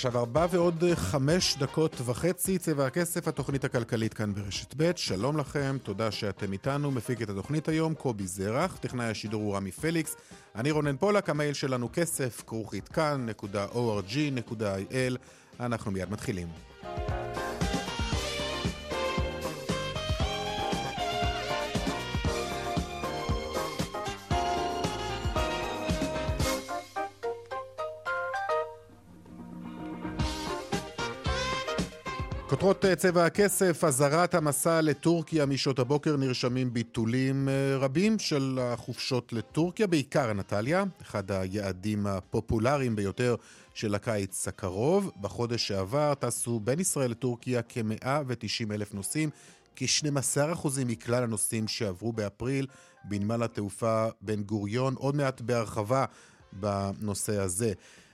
עכשיו ארבע ועוד חמש דקות וחצי, צבע הכסף, התוכנית הכלכלית כאן ברשת ב', שלום לכם, תודה שאתם איתנו, מפיק את התוכנית היום, קובי זרח, טכנאי השידור הוא רמי פליקס, אני רונן פולק, המייל שלנו כסף, כרוכית כאן.org.il, אנחנו מיד מתחילים. כותרות אה, צבע הכסף, אזהרת המסע לטורקיה משעות הבוקר נרשמים ביטולים אה, רבים של החופשות לטורקיה, בעיקר נטליה, אחד היעדים הפופולריים ביותר של הקיץ הקרוב. בחודש שעבר טסו בין ישראל לטורקיה כ-190 אלף נוסעים, כ-12% מכלל הנוסעים שעברו באפריל בנמל התעופה בן גוריון, עוד מעט בהרחבה בנושא הזה.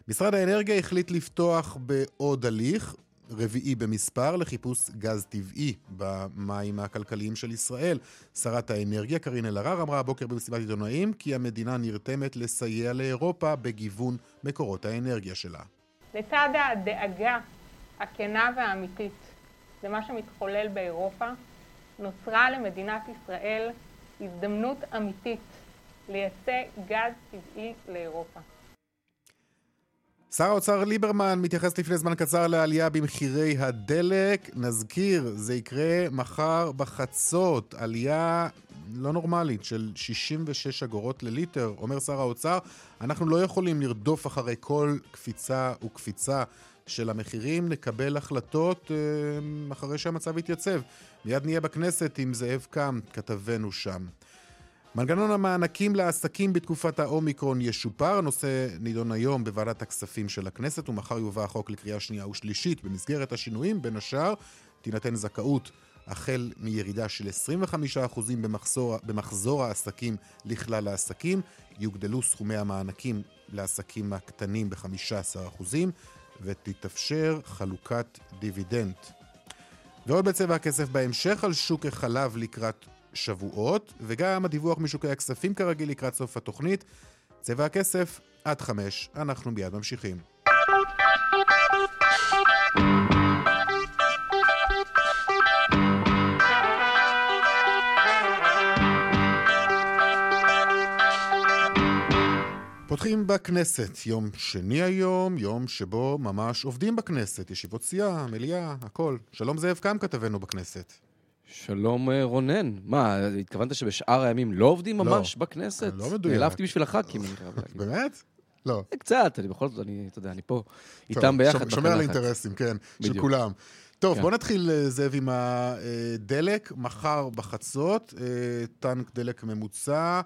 משרד האנרגיה החליט לפתוח בעוד הליך, רביעי במספר לחיפוש גז טבעי במים הכלכליים של ישראל. שרת האנרגיה קארין אלהרר אמרה הבוקר במסיבת עיתונאים כי המדינה נרתמת לסייע לאירופה בגיוון מקורות האנרגיה שלה. לצד הדאגה הכנה והאמיתית למה שמתחולל באירופה, נוצרה למדינת ישראל הזדמנות אמיתית לייצא גז טבעי לאירופה. שר האוצר ליברמן מתייחס לפני זמן קצר לעלייה במחירי הדלק. נזכיר, זה יקרה מחר בחצות, עלייה לא נורמלית של 66 אגורות לליטר. אומר שר האוצר, אנחנו לא יכולים לרדוף אחרי כל קפיצה וקפיצה של המחירים, נקבל החלטות אה, אחרי שהמצב יתייצב. מיד נהיה בכנסת עם זאב קם, כתבנו שם. מנגנון המענקים לעסקים בתקופת האומיקרון ישופר. הנושא נידון היום בוועדת הכספים של הכנסת, ומחר יובא החוק לקריאה שנייה ושלישית. במסגרת השינויים, בין השאר, תינתן זכאות החל מירידה של 25% במחזור, במחזור העסקים לכלל העסקים, יוגדלו סכומי המענקים לעסקים הקטנים ב-15% ותתאפשר חלוקת דיבידנד. ועוד בצבע הכסף בהמשך על שוק החלב לקראת שבועות, וגם הדיווח משוקי הכספים כרגיל לקראת סוף התוכנית. צבע הכסף, עד חמש. אנחנו מיד ממשיכים. פותחים בכנסת, יום שני היום, יום שבו ממש עובדים בכנסת, ישיבות סיעה, מליאה, הכל. שלום זאב קם כתבנו בכנסת. שלום אה, רונן. מה, התכוונת שבשאר הימים לא עובדים לא. ממש לא, בכנסת? לא מדויק. נעלבתי בשביל הח"כים, אני חייב להגיד. באמת? לא. אה, קצת, אני בכל זאת, אני, אתה יודע, אני פה איתם ביחד. שומר על אינטרסים, כן, בדיוק. של כולם. טוב, כן. בוא נתחיל, אה, זאב, עם הדלק. מחר בחצות, טנק דלק ממוצע.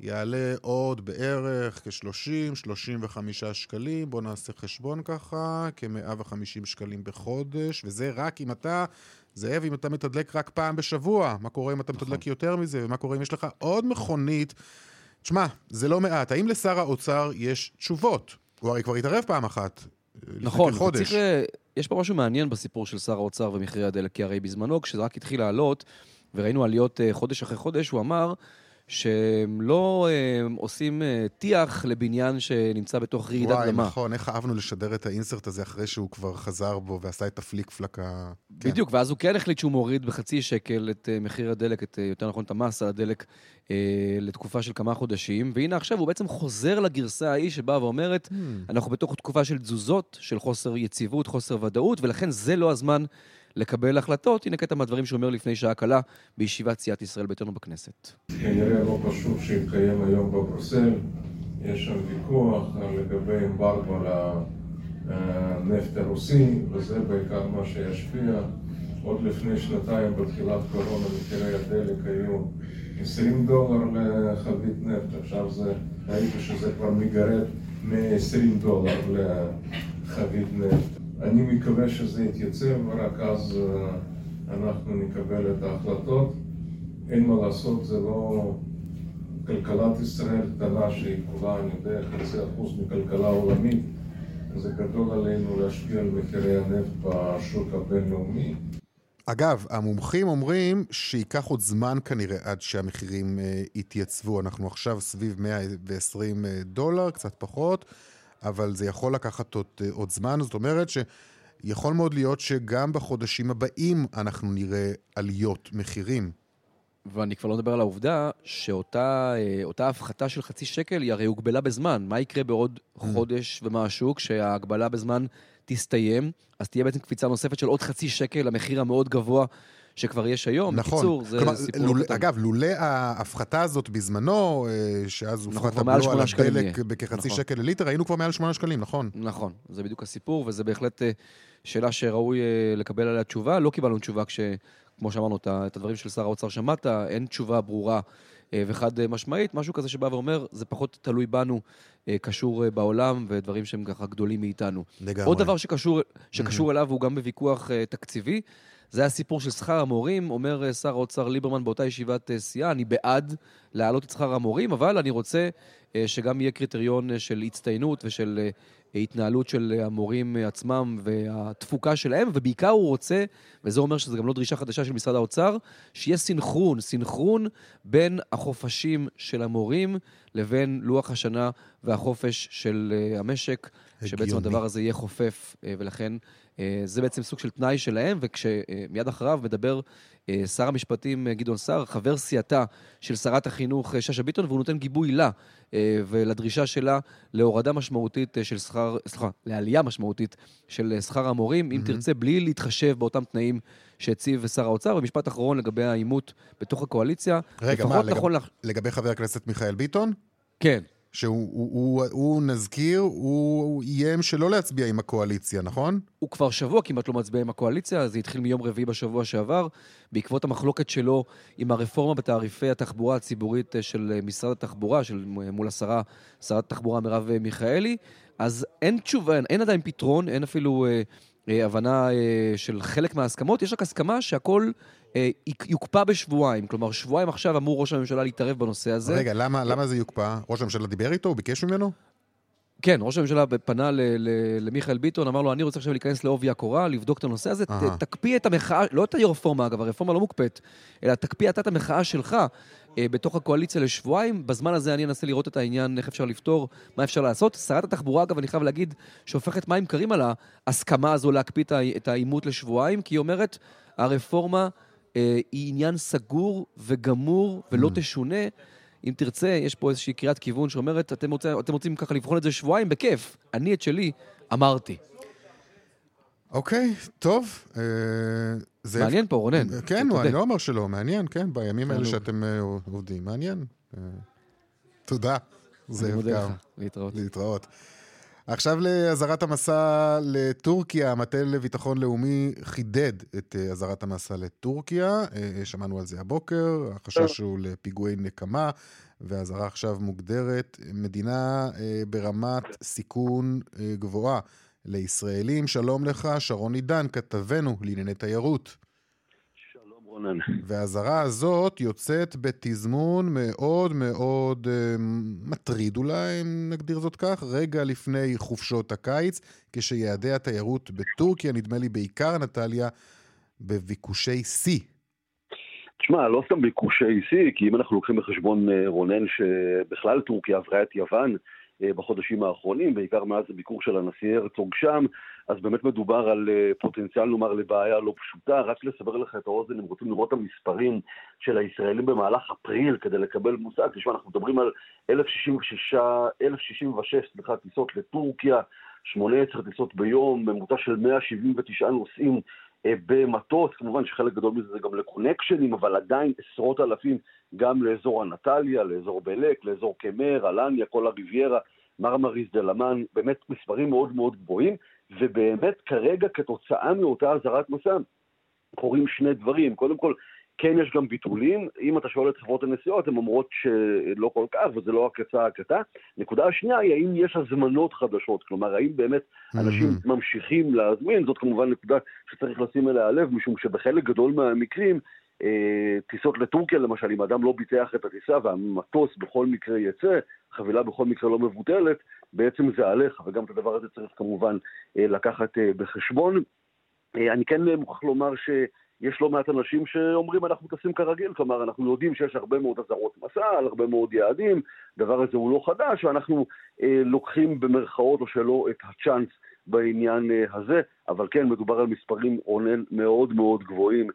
יעלה עוד בערך כ-30-35 שקלים, בואו נעשה חשבון ככה, כ-150 שקלים בחודש, וזה רק אם אתה זאב, אם אתה מתדלק רק פעם בשבוע, מה קורה אם אתה נכון. מתדלק יותר מזה, ומה קורה אם יש לך עוד מכונית? תשמע, זה לא מעט. האם לשר האוצר יש תשובות? הוא הרי כבר התערב פעם אחת. נכון, צריך, יש פה משהו מעניין בסיפור של שר האוצר ומחירי הדלק, כי הרי בזמנו, כשזה רק התחיל לעלות, וראינו עליות אה, חודש אחרי חודש, הוא אמר שהם לא אה, עושים אה, טיח לבניין שנמצא בתוך רעידת אדמה. וואי, נכון, איך אהבנו לשדר את האינסרט הזה אחרי שהוא כבר חזר בו ועשה את הפליק פלק ה... כן. בדיוק, ואז הוא כן החליט שהוא מוריד בחצי שקל את אה, מחיר הדלק, את, יותר נכון את המס על הדלק, אה, לתקופה של כמה חודשים, והנה עכשיו הוא בעצם חוזר לגרסה ההיא שבאה ואומרת, hmm. אנחנו בתוך תקופה של תזוזות, של חוסר יציבות, חוסר ודאות, ולכן זה לא הזמן לקבל החלטות. הנה קטע מהדברים שהוא אומר לפני שעה קלה בישיבת סיעת ישראל ביתנו בכנסת. כנראה לא פשוט שיתקיים היום בברוסל. יש שם ויכוח לגבי אמברגו לנפט הרוסי, וזה בעיקר מה שישפיע. עוד לפני שנתיים, בתחילת קורונה, מחירי הדלק היו 20 דולר לחבית נפט, עכשיו זה, ראיתי שזה כבר מגרד 120 דולר לחבית נפט. אני מקווה שזה יתייצב, ורק אז אה, אנחנו נקבל את ההחלטות. אין מה לעשות, זה לא כלכלת ישראל קטנה שהיא כולה, אני יודע, חצי אחוז מכלכלה עולמית. זה גדול עלינו להשפיע על מחירי הנפט בשוק הבינלאומי. אגב, המומחים אומרים שייקח עוד זמן כנראה עד שהמחירים אה, יתייצבו. אנחנו עכשיו סביב 120 אה, דולר, קצת פחות, אבל זה יכול לקחת עוד, אה, עוד זמן. זאת אומרת שיכול מאוד להיות שגם בחודשים הבאים אנחנו נראה עליות מחירים. ואני כבר לא מדבר על העובדה שאותה הפחתה של חצי שקל היא הרי הוגבלה בזמן. מה יקרה בעוד mm. חודש ומשהו כשההגבלה בזמן תסתיים, אז תהיה בעצם קפיצה נוספת של עוד חצי שקל למחיר המאוד גבוה שכבר יש היום. נכון. בקיצור, זה כלומר, סיפור לול, קטן. אגב, לולא ההפחתה הזאת בזמנו, אה, שאז הופחת הבלו על הדלק בכחצי נכון. שקל לליטר, היינו כבר מעל שמונה שקלים, נכון? נכון, זה בדיוק הסיפור, וזה בהחלט אה, שאלה שראוי אה, לקבל עליה תשובה. לא קיבלנו תשובה כש... כמו שאמרנו, את הדברים של שר האוצר שמעת, אין תשובה ברורה וחד משמעית, משהו כזה שבא ואומר, זה פחות תלוי בנו, קשור בעולם, ודברים שהם ככה גדולים מאיתנו. לגמרי. עוד דבר שקשור, שקשור mm-hmm. אליו הוא גם בוויכוח תקציבי. זה הסיפור של שכר המורים, אומר שר האוצר ליברמן באותה ישיבת סיעה, אני בעד להעלות את שכר המורים, אבל אני רוצה שגם יהיה קריטריון של הצטיינות ושל התנהלות של המורים עצמם והתפוקה שלהם, ובעיקר הוא רוצה, וזה אומר שזו גם לא דרישה חדשה של משרד האוצר, שיהיה סינכרון, סינכרון בין החופשים של המורים לבין לוח השנה והחופש של המשק, הגיוני. שבעצם הדבר הזה יהיה חופף, ולכן זה בעצם סוג של תנאי שלהם, וכשמיד אחריו מדבר שר המשפטים גדעון סער, חבר סיעתה של שרת החינוך שאשא ביטון, והוא נותן גיבוי לה ולדרישה שלה להורדה משמעותית של שכר, סליחה, לעלייה משמעותית של שכר המורים, mm-hmm. אם תרצה, בלי להתחשב באותם תנאים שהציב שר האוצר. ומשפט אחרון לגבי העימות בתוך הקואליציה. רגע, מה, לגב, נכון לגבי חבר הכנסת מיכאל ביטון? כן. שהוא, הוא, הוא, הוא, נזכיר, הוא איים שלא להצביע עם הקואליציה, נכון? הוא כבר שבוע כמעט לא מצביע עם הקואליציה, זה התחיל מיום רביעי בשבוע שעבר, בעקבות המחלוקת שלו עם הרפורמה בתעריפי התחבורה הציבורית של משרד התחבורה, של מול השרה, שרת התחבורה מרב מיכאלי. אז אין תשובה, אין עדיין פתרון, אין אפילו אה, אה, הבנה אה, של חלק מההסכמות, יש רק הסכמה שהכל אה, יוקפא בשבועיים. כלומר, שבועיים עכשיו אמור ראש הממשלה להתערב בנושא הזה. רגע, למה, למה זה יוקפא? ראש הממשלה דיבר איתו? הוא ביקש ממנו? כן, ראש הממשלה פנה למיכאל ביטון, אמר לו, אני רוצה עכשיו להיכנס לעובי הקורה, לבדוק את הנושא הזה, תקפיא את המחאה, לא את הרפורמה אגב, הרפורמה לא מוקפאת, אלא תקפיא אתה את המחאה שלך אה, בתוך הקואליציה לשבועיים. בזמן הזה אני אנסה לראות את העניין, איך אפשר לפתור, מה אפשר לעשות. שרת התחבורה, אגב, אני חייב להגיד, שופכת מים קרים על ההסכמה הזו להקפיא את העימות לשבועיים, כי היא אומרת, הרפורמה אה, היא עניין סגור וגמור ולא mm. תשונה. אם תרצה, יש פה איזושהי קריאת כיוון שאומרת, אתם, רוצים, אתם רוצים ככה לבחון את זה שבועיים, בכיף. אני את שלי אמרתי. אוקיי, טוב. אה, זה... מעניין פה, רונן. כן, אני לא אומר שלא, מעניין, כן, בימים האלה שאתם אה, עובדים. מעניין. אה, תודה. מודה לך, להתראות. להתראות. עכשיו לאזהרת המסע לטורקיה, המטה לביטחון לאומי חידד את אה, אזהרת המסע לטורקיה, אה, שמענו על זה הבוקר, החשש הוא לפיגועי נקמה, והאזהרה עכשיו מוגדרת מדינה אה, ברמת סיכון גבוהה לישראלים. שלום לך, שרון עידן, כתבנו לענייני תיירות. רונן. והאזהרה הזאת יוצאת בתזמון מאוד מאוד אה, מטריד אולי, אם נגדיר זאת כך, רגע לפני חופשות הקיץ, כשיעדי התיירות בטורקיה, נדמה לי בעיקר נטליה, בביקושי שיא. תשמע, לא סתם ביקושי שיא, כי אם אנחנו לוקחים בחשבון, אה, רונן, שבכלל טורקיה עברה את יוון, אה, בחודשים האחרונים, בעיקר מאז הביקור של הנשיא הרצוג שם, אז באמת מדובר על אה, פוטנציאל, נאמר, לבעיה לא פשוטה. רק לסבר לך את האוזן, אם רוצים לראות את המספרים של הישראלים במהלך אפריל כדי לקבל מושג, תשמע, אנחנו מדברים על 1,066, 1,066, סליחה, טיסות לטורקיה, 18 טיסות ביום, ממוצע של 179 נוסעים אה, במטוס, כמובן שחלק גדול מזה זה גם לקונקשנים, אבל עדיין עשרות אלפים גם לאזור אנטליה, לאזור בלק, לאזור קמר, אלניה, כל הריביירה, מרמריס דלמן, באמת מספרים מאוד מאוד גבוהים, ובאמת כרגע כתוצאה מאותה אזהרת מסע קורים שני דברים. קודם כל, כן יש גם ביטולים, אם אתה שואל את חברות הנסיעות, הן אומרות שלא כל כך, וזה לא רק יצא הקטה. נקודה השנייה היא האם יש הזמנות חדשות, כלומר האם באמת אנשים mm-hmm. ממשיכים להזמין, זאת כמובן נקודה שצריך לשים אליה לב, משום שבחלק גדול מהמקרים, אה, טיסות לטורקיה למשל, אם אדם לא ביטח את הטיסה והמטוס בכל מקרה יצא, חבילה בכל מקרה לא מבוטלת, בעצם זה עליך, וגם את הדבר הזה צריך כמובן אה, לקחת אה, בחשבון. אה, אני כן מוכרח לומר ש... יש לא מעט אנשים שאומרים אנחנו טסים כרגיל, כלומר אנחנו יודעים שיש הרבה מאוד אזהרות מסע על הרבה מאוד יעדים, הדבר הזה הוא לא חדש, ואנחנו אה, לוקחים במרכאות או שלא את הצ'אנס בעניין אה, הזה, אבל כן מדובר על מספרים עונן מאוד מאוד גבוהים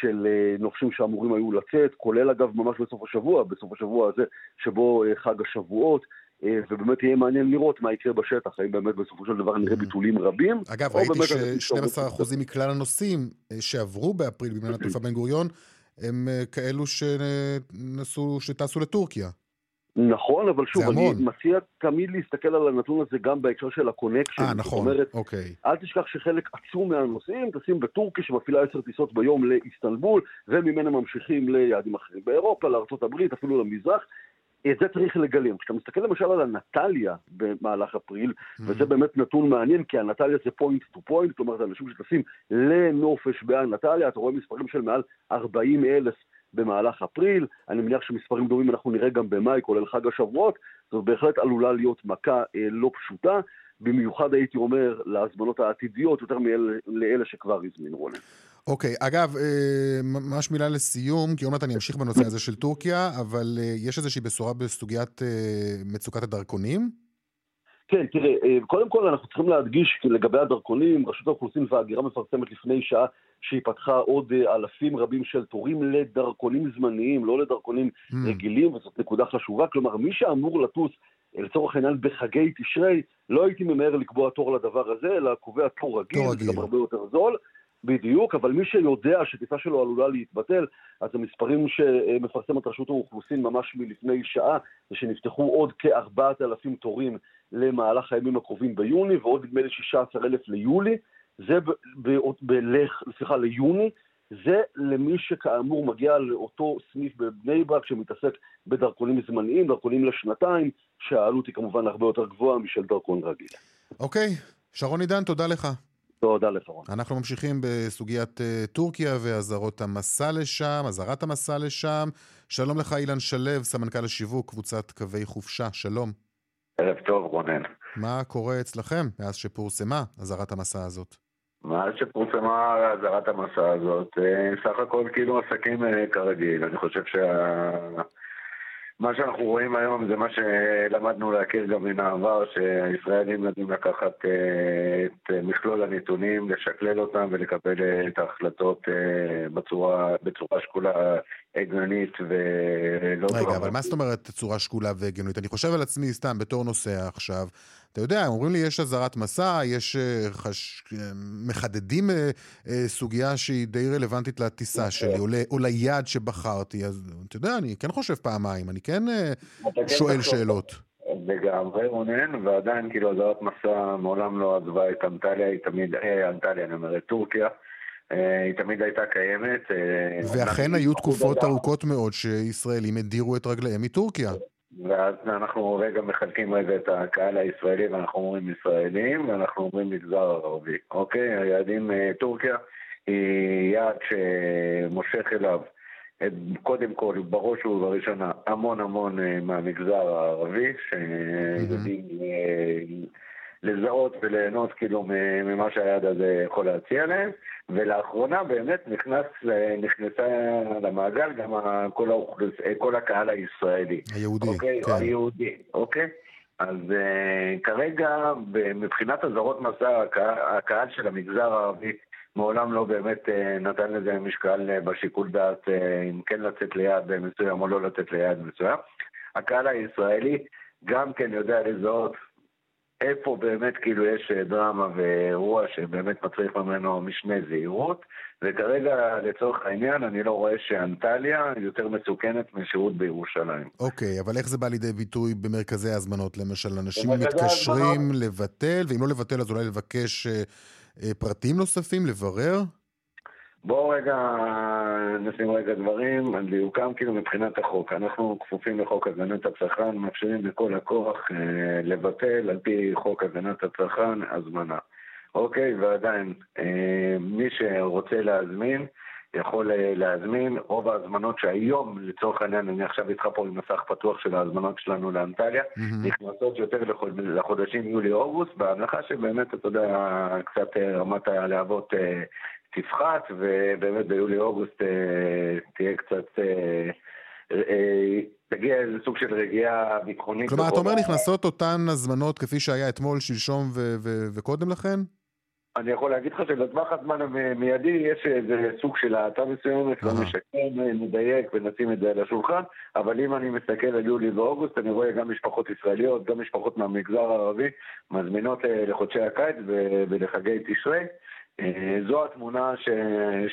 של אה, נופשים שאמורים היו לצאת, כולל אגב ממש בסוף השבוע, בסוף השבוע הזה שבו אה, חג השבועות. אה, ובאמת יהיה מעניין לראות מה יקרה בשטח, האם באמת בסופו של דבר נראה mm. ביטולים רבים. אגב, ראיתי ש-12% מכלל הנוסעים שעברו באפריל במדינת התעופה בן גוריון, הם כאלו שנסו, שטסו לטורקיה. נכון, אבל שוב, אני מציע תמיד להסתכל על הנתון הזה גם בהקשר של ה connection. אה, נכון, אומרת, אוקיי. אל תשכח שחלק עצום מהנוסעים טסים בטורקיה שמפעילה עשר טיסות ביום לאיסטנבול, וממנה ממשיכים ליעדים אחרים באירופה, לארה"ב, אפילו למזרח. את זה צריך לגלם. כשאתה מסתכל למשל על אנטליה במהלך אפריל, mm-hmm. וזה באמת נתון מעניין, כי אנטליה זה point to point, כלומר זה אנשים שטסים לנופש באנטליה, אתה רואה מספרים של מעל 40 אלף במהלך אפריל, אני מניח שמספרים דומים אנחנו נראה גם במאי, כולל חג השבועות, זאת בהחלט עלולה להיות מכה אה, לא פשוטה, במיוחד הייתי אומר להזמנות העתידיות, יותר מאלה שכבר הזמינו רונן. אוקיי, okay, אגב, אה, ממש מילה לסיום, כי עוד מעט אני אמשיך בנושא הזה של טורקיה, אבל אה, יש איזושהי בשורה בסוגיית אה, מצוקת הדרכונים? כן, תראה, קודם כל אנחנו צריכים להדגיש כי לגבי הדרכונים, רשות האוכלוסין וההגירה מפרסמת לפני שעה שהיא פתחה עוד אלפים רבים של תורים לדרכונים זמניים, לא לדרכונים mm. רגילים, וזאת נקודה חשובה. כלומר, מי שאמור לטוס, לצורך העניין, בחגי תשרי, לא הייתי ממהר לקבוע תור לדבר הזה, אלא קובע תור רגיל, רגיל. גם הרבה יותר זול. בדיוק, אבל מי שיודע שטיסה שלו עלולה להתבטל, אז המספרים שמפרסמת רשות האוכלוסין ממש מלפני שעה, זה שנפתחו עוד כ-4,000 תורים למהלך הימים הקרובים ביוני, ועוד נדמה לי 16,000 ליולי, זה בלך, סליחה, ליוני, זה למי שכאמור מגיע לאותו סניף בבני ברק שמתעסק בדרכונים זמניים, דרכונים לשנתיים, שהעלות היא כמובן הרבה יותר גבוהה משל דרכון רגיל. אוקיי, שרון עידן, תודה לך. תודה לך, רון. אנחנו ממשיכים בסוגיית uh, טורקיה ואזהרות המסע לשם, אזהרת המסע לשם. שלום לך, אילן שלו, סמנכ"ל השיווק, קבוצת קווי חופשה, שלום. ערב טוב, רונן. מה קורה אצלכם מאז שפורסמה אזהרת המסע הזאת? מאז שפורסמה אזהרת המסע הזאת, אה, סך הכל כאילו עסקים אה, כרגיל. אני חושב שה... מה שאנחנו רואים היום זה מה שלמדנו להכיר גם מן העבר, שהישראלים יודעים לקחת אה, את מכלול הנתונים, לשקלל אותם ולקבל אה, את ההחלטות אה, בצורה, בצורה שקולה, הגיונית ולא... רגע, אבל מה זאת אומרת צורה שקולה והגיונית? אני חושב על עצמי סתם בתור נוסע עכשיו. אתה יודע, אומרים לי יש אזהרת מסע, יש אה, חש... אה, מחדדים אה, סוגיה שהיא די רלוונטית לטיסה שלי, או, ל... או ליעד שבחרתי, אז אתה יודע, אני כן חושב פעמיים, אני כן, כן שואל שאלות. לגמרי רונן, ועדיין כאילו אזהרת מסע מעולם לא עזבה את אנטליה, היא תמיד, אה, אנטליה, אני אומר, את טורקיה. היא תמיד הייתה קיימת. ואכן היו תקופות ארוכות מאוד שישראלים הדירו את רגליהם מטורקיה. ואז אנחנו רגע מחלקים רגע את הקהל הישראלי ואנחנו אומרים ישראלים ואנחנו אומרים מגזר ערבי, אוקיי? היעדים אה, טורקיה היא יעד שמושך אליו קודם כל, בראש ובראשונה, המון המון אה, מהמגזר הערבי, שיודעים mm-hmm. לזהות וליהנות כאילו ממה שהיעד הזה יכול להציע להם, ולאחרונה באמת נכנס, נכנסה למעגל גם כל, האוכלוס, כל הקהל הישראלי. היהודי, אוקיי? כן. היהודי, אוקיי? אז uh, כרגע מבחינת אזהרות מסע, הקהל, הקהל של המגזר הערבי מעולם לא באמת uh, נתן לזה משקל uh, בשיקול דעת uh, אם כן לצאת ליעד מסוים או לא לצאת ליעד מסוים. הקהל הישראלי גם כן יודע לזהות איפה באמת כאילו יש אה, דרמה ואירוע שבאמת מצריך ממנו משנה זהירות, וכרגע לצורך העניין אני לא רואה שאנטליה יותר מסוכנת משירות בירושלים. אוקיי, okay, אבל איך זה בא לידי ביטוי במרכזי ההזמנות? למשל, אנשים מתקשרים הזמנות. לבטל, ואם לא לבטל אז אולי לבקש אה, אה, פרטים נוספים, לברר? בואו רגע נשים רגע דברים על דיוקם, כאילו מבחינת החוק. אנחנו כפופים לחוק הגנת הצרכן, מאפשרים לכל לקוח אה, לבטל על פי חוק הגנת הצרכן הזמנה. אוקיי, ועדיין, אה, מי שרוצה להזמין, יכול אה, להזמין. רוב ההזמנות שהיום, לצורך העניין, אני עכשיו איתך פה עם מסך פתוח של ההזמנות שלנו לאנטליה, מהמם. נכנסות יותר לחוד- לחודשים יולי-אוגוסט, בהנחה שבאמת, אתה יודע, קצת אה, רמת הלהבות אה, תפחת, ובאמת ביולי-אוגוסט אה, תהיה קצת... אה, אה, תגיע איזה סוג של רגיעה ביטחונית. כלומר, אתה אומר נכנסות אותן הזמנות כפי שהיה אתמול, שלשום וקודם לכן? אני יכול להגיד לך שבטווח הזמן המיידי יש איזה סוג של האטה מסוימת, לא אהה. משקר, נדייק ונשים את זה על השולחן, אבל אם אני מסתכל על יולי ואוגוסט, אני רואה גם משפחות ישראליות, גם משפחות מהמגזר הערבי, מזמינות אה, לחודשי הקיץ ולחגי תשרי. אה, זו התמונה ש...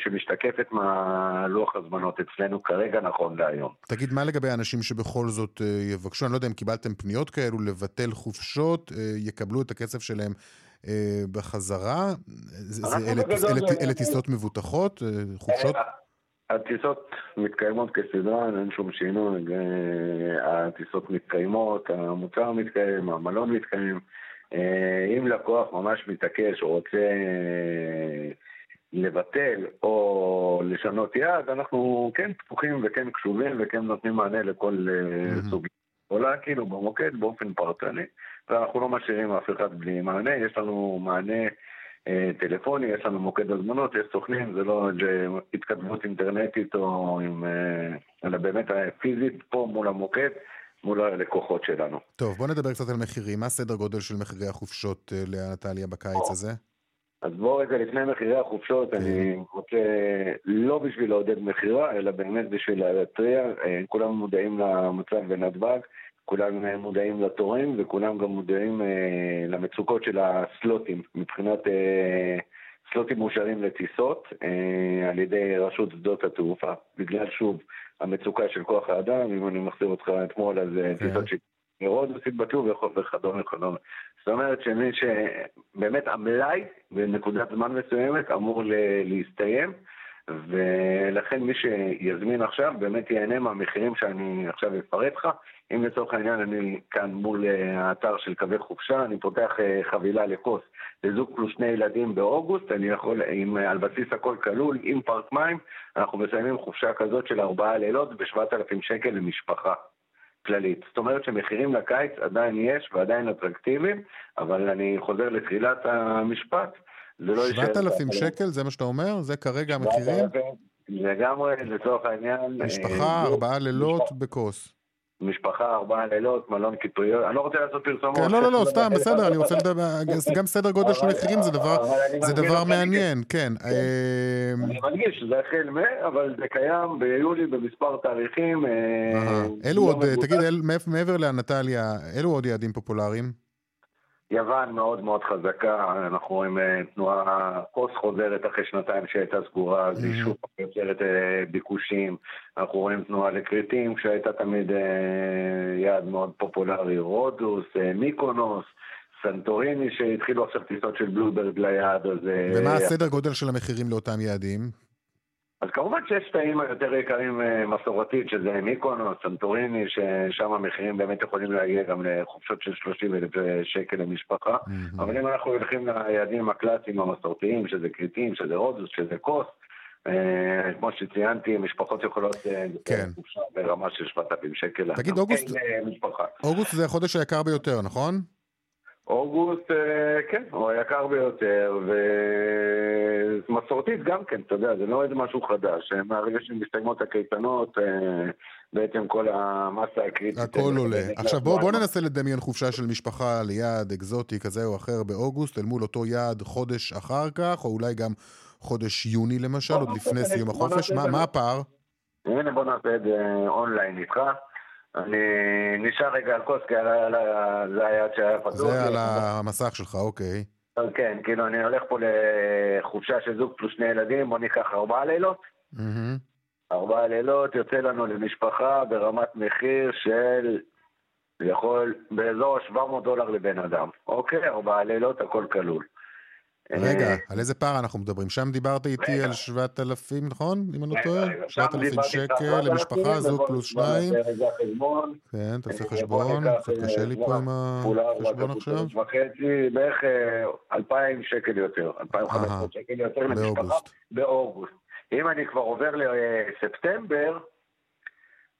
שמשתקפת מהלוח הזמנות אצלנו כרגע נכון להיום. תגיד, מה לגבי האנשים שבכל זאת אה, יבקשו? אני לא יודע אם קיבלתם פניות כאלו לבטל חופשות, אה, יקבלו את הכסף שלהם בחזרה? זה- אלה טיס- בגדול- אלה- אלה טיסות מבוטחות? חופשות? הטיסות מתקיימות כסדרן, אין שום שינוי, הטיסות מתקיימות, המוצר מתקיים, המלון מתקיים. אה, אם לקוח ממש מתעקש או רוצה אה, לבטל או לשנות יעד, אנחנו כן פתוחים וכן קשובים וכן נותנים מענה לכל אה. סוג. עולה כאילו במוקד באופן פרטני, ואנחנו לא משאירים אף אחד בלי מענה, יש לנו מענה אה, טלפוני, יש לנו מוקד הזמנות, יש סוכנים, זה לא התקדמות אינטרנטית או עם... אה, אלא באמת פיזית פה מול המוקד, מול הלקוחות שלנו. טוב, בוא נדבר קצת על מחירים. מה הסדר גודל של מחירי החופשות אה, לאנטליה בקיץ הזה? אז בואו רגע לפני מחירי החופשות, אני רוצה לא בשביל לעודד מכירה, אלא באמת בשביל להתריע. אה, כולם מודעים למצב בנתב"ג, כולם אה, מודעים לתורים, וכולם גם מודעים אה, למצוקות של הסלוטים, מבחינת אה, סלוטים מאושרים לטיסות אה, על ידי רשות שדות התעופה. בגלל שוב המצוקה של כוח האדם, אם אני מחזיר אותך אתמול, אז אה, כן. טיסות שרודוס התבטלו וכדומה וכדומה. זאת אומרת שמי שבאמת המלאי בנקודת זמן מסוימת אמור ל- להסתיים, ולכן מי שיזמין עכשיו באמת ייהנה מהמחירים שאני עכשיו אפרט לך. אם לצורך העניין אני כאן מול אה, האתר של קווי חופשה, אני פותח אה, חבילה לכוס לזוג פלוס שני ילדים באוגוסט, אני יכול, עם, אה, על בסיס הכל כלול, עם פארק מים, אנחנו מסיימים חופשה כזאת של ארבעה לילות ב-7,000 שקל למשפחה. כללית. זאת אומרת שמחירים לקיץ עדיין יש ועדיין אטרקטיביים, אבל אני חוזר לתחילת המשפט. 7,000 שקל, זה מה שאתה אומר? זה כרגע המחירים? לגמרי, לצורך העניין... משפחה, אה, ארבעה לילות בכוס. משפחה, ארבעה לילות, מלון קטריות, אני לא רוצה לעשות פרסומות. כן, לא, לא, לא, סתם, בסדר, אני רוצה לדבר, גם סדר גודל של מחירים זה דבר- זה דבר מעניין, כן. אה, אני מדגיש שזה החל מ... אבל זה קיים ביולי במספר תאריכים. אה. אלו לא עוד. תגיד, מעבר לאנטליה, אלו עוד יעדים פופולריים? יוון מאוד מאוד חזקה, אנחנו רואים אה, תנועה קוס חוזרת אחרי שנתיים שהייתה סגורה, אז היא. שוב יוצרת אה, ביקושים. אנחנו רואים תנועה לכרתים, שהייתה תמיד אה, יעד מאוד פופולרי, רודוס, מיקונוס, סנטוריני, שהתחילו עכשיו טיסות של בלוברג ליעד הזה. ומה הסדר גודל של המחירים לאותם יעדים? אז כמובן שיש תאים היותר יקרים אה, מסורתית, שזה מיקונוס, סנטוריני, ששם המחירים באמת יכולים להגיע גם לחופשות של 30 אלף שקל למשפחה. אבל אם אנחנו הולכים ליעדים הקלאסיים המסורתיים, שזה כריתים, שזה רודוס, שזה כוס, אה, כמו שציינתי, משפחות יכולות אה, כן. חופשה ברמה של 7,000 שקל. תגיד, אה. אוגוסט זה החודש היקר ביותר, נכון? אוגוסט, אה, כן, הוא היקר ביותר, ומסורתית גם כן, אתה יודע, זה לא איזה משהו חדש. אה, מהרגע שמסתיימות הקייטנות, אה, בעצם כל המסה הקריטית... הכל עולה. עכשיו בוא, בוא. ננסה לדמיין חופשה של משפחה ליעד אקזוטי כזה או אחר באוגוסט, אל מול אותו יעד חודש אחר כך, או אולי גם חודש יוני למשל, עוד לפני סיום החופש. מה הפער? הנה בוא נעשה את זה אונליין איתך. אני נשאר רגע על כוס, כי זה היעד שהיה פתוח. זה. על המסך שלך, אוקיי. כן, כאילו אני הולך פה לחופשה של זוג פלוס שני ילדים, בוא ניקח ארבעה לילות. ארבעה לילות יוצא לנו למשפחה ברמת מחיר של יכול באזור ה-700 דולר לבן אדם. אוקיי, ארבעה לילות, הכל כלול. רגע, אה, על איזה פער אנחנו מדברים? שם דיברת איתי. על 7,000, נכון? אם אני לא טועה? רגע, שם 7,000 דיברתי איתך שקל 7,000, למשפחה, זוג פלוס שניים. כן, תעשה בוא חשבון. קצת קשה לי אה, פה עם כולה ארבע החשבון עכשיו. וחצי, בערך אה, 2,000 שקל יותר, 2,500 שקל יותר למשפחה באוגוסט. אם אני כבר עובר לספטמבר,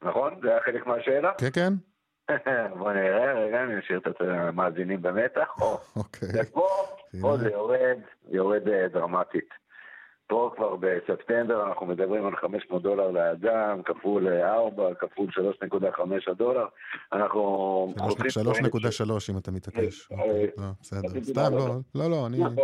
נכון? זה היה חלק מהשאלה? כן, כן? בוא נראה, רגע, אני אשאיר את המאזינים במתח. או, אוקיי. ופה. פה זה יורד, יורד אה, דרמטית. פה כבר בספטמבר אנחנו מדברים על 500 דולר לאדם, כפול 4, כפול 3.5 הדולר. אנחנו... חותכים פה 3.3 אם אתה מתעקש. אה, אוקיי, לא, בסדר. סתם, לא. לא, לא, אני... איזה-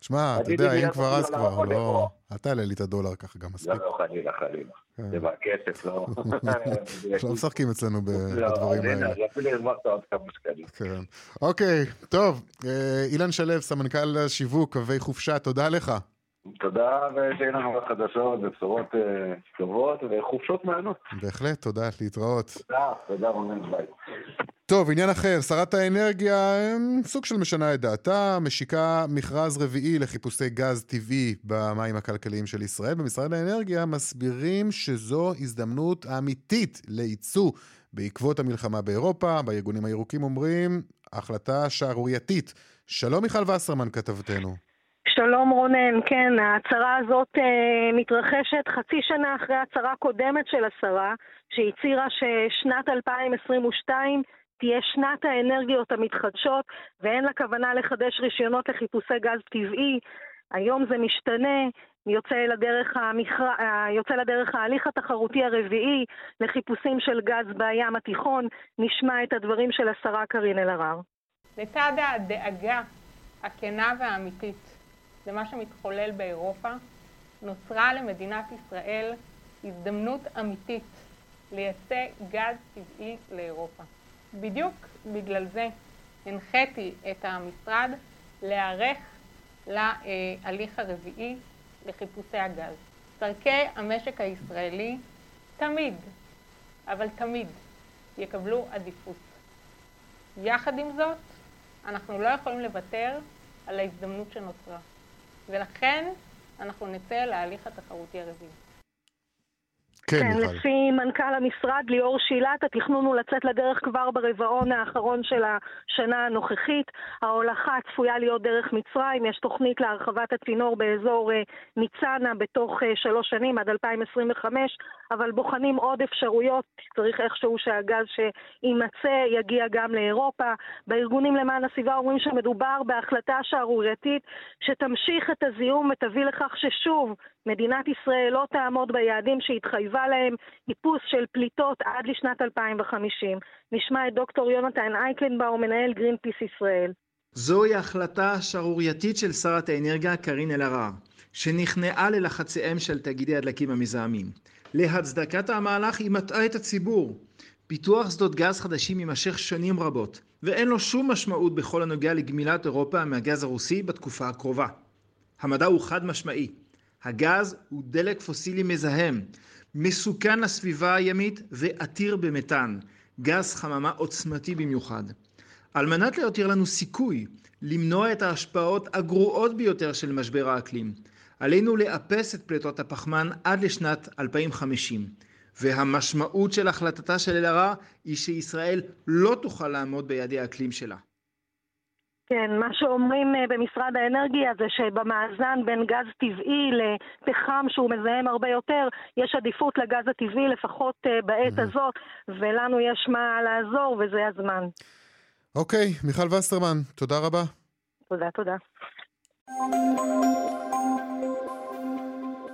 תשמע, אתה יודע, אם כבר אז כבר, לא... אל תעלה לי את הדולר ככה גם לא, מספיק. לא, חלילה, חלילה. כן. זה בכסף, לא... לא משחקים אצלנו לא, בדברים האלה. אז אפילו הרווחת עוד כמה שקלים. כן. אוקיי, טוב. אה, אילן שלו, סמנכ"ל השיווק, קווי חופשה, תודה לך. תודה, ושיהיה לנו רק חדשות ובשורות אה, טובות וחופשות מענות. בהחלט, תודה, להתראות. תודה, תודה רונן, ביי. טוב, עניין אחר, שרת האנרגיה סוג של משנה את דעתה, משיקה מכרז רביעי לחיפושי גז טבעי במים הכלכליים של ישראל. במשרד האנרגיה מסבירים שזו הזדמנות אמיתית לייצוא בעקבות המלחמה באירופה. בארגונים הירוקים אומרים, החלטה שערורייתית. שלום מיכל וסרמן כתבתנו. שלום רונן, כן, ההצהרה הזאת אה, מתרחשת חצי שנה אחרי הצהרה קודמת של השרה, שהצהירה ששנת 2022 תהיה שנת האנרגיות המתחדשות ואין לה כוונה לחדש רישיונות לחיפושי גז טבעי. היום זה משתנה, יוצא לדרך, המכר... אה, יוצא לדרך ההליך התחרותי הרביעי לחיפושים של גז בים התיכון. נשמע את הדברים של השרה קארין אלהרר. לצד הדאגה הכנה והאמיתית למה שמתחולל באירופה, נוצרה למדינת ישראל הזדמנות אמיתית לייצא גז טבעי לאירופה. בדיוק בגלל זה הנחיתי את המשרד להיערך להליך הרביעי לחיפושי הגז. צורכי המשק הישראלי תמיד, אבל תמיד, יקבלו עדיפות. יחד עם זאת, אנחנו לא יכולים לוותר על ההזדמנות שנוצרה. ולכן אנחנו נצא להליך התחרותי הרביעי. כן, כן, מיכל. לפי מנכ"ל המשרד ליאור שילת, התכנון הוא לצאת לדרך כבר ברבעון האחרון של השנה הנוכחית. ההולכה צפויה להיות דרך מצרים, יש תוכנית להרחבת הצינור באזור אה, ניצנה בתוך אה, שלוש שנים, עד 2025, אבל בוחנים עוד אפשרויות, צריך איכשהו שהגז שיימצא יגיע גם לאירופה. בארגונים למען הסביבה אומרים שמדובר בהחלטה שערורייתית שתמשיך את הזיהום ותביא לכך ששוב מדינת ישראל לא תעמוד ביעדים שהתחייבה להם, איפוס של פליטות עד לשנת 2050. נשמע את דוקטור יונתן אייקנבאום, מנהל גרין פיס ישראל. זוהי החלטה שערורייתית של שרת האנרגיה קארין אלהרר, שנכנעה ללחציהם של תאגידי הדלקים המזהמים. להצדקת המהלך היא מטעה את הציבור. פיתוח שדות גז חדשים יימשך שנים רבות, ואין לו שום משמעות בכל הנוגע לגמילת אירופה מהגז הרוסי בתקופה הקרובה. המדע הוא חד משמעי. הגז הוא דלק פוסילי מזהם, מסוכן לסביבה הימית ועתיר במתאן, גז חממה עוצמתי במיוחד. על מנת להותיר לנו סיכוי למנוע את ההשפעות הגרועות ביותר של משבר האקלים, עלינו לאפס את פליטות הפחמן עד לשנת 2050. והמשמעות של החלטתה של אלהרר היא שישראל לא תוכל לעמוד ביעדי האקלים שלה. כן, מה שאומרים אה, במשרד האנרגיה זה שבמאזן בין גז טבעי לפחם שהוא מזהם הרבה יותר, יש עדיפות לגז הטבעי לפחות אה, בעת הזאת, ולנו יש מה לעזור וזה הזמן. אוקיי, מיכל וסרמן, תודה רבה. תודה, תודה.